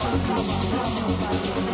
頑張れ頑張れ。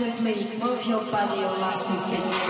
With me. Move your body, your legs and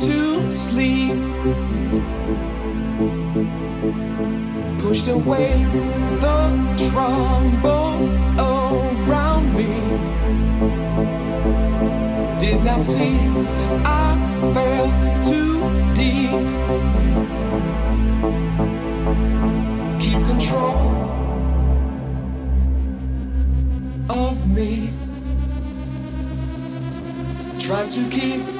to sleep. Pushed away the troubles around me. Did not see I fell too deep. Keep control of me. Try to keep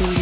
every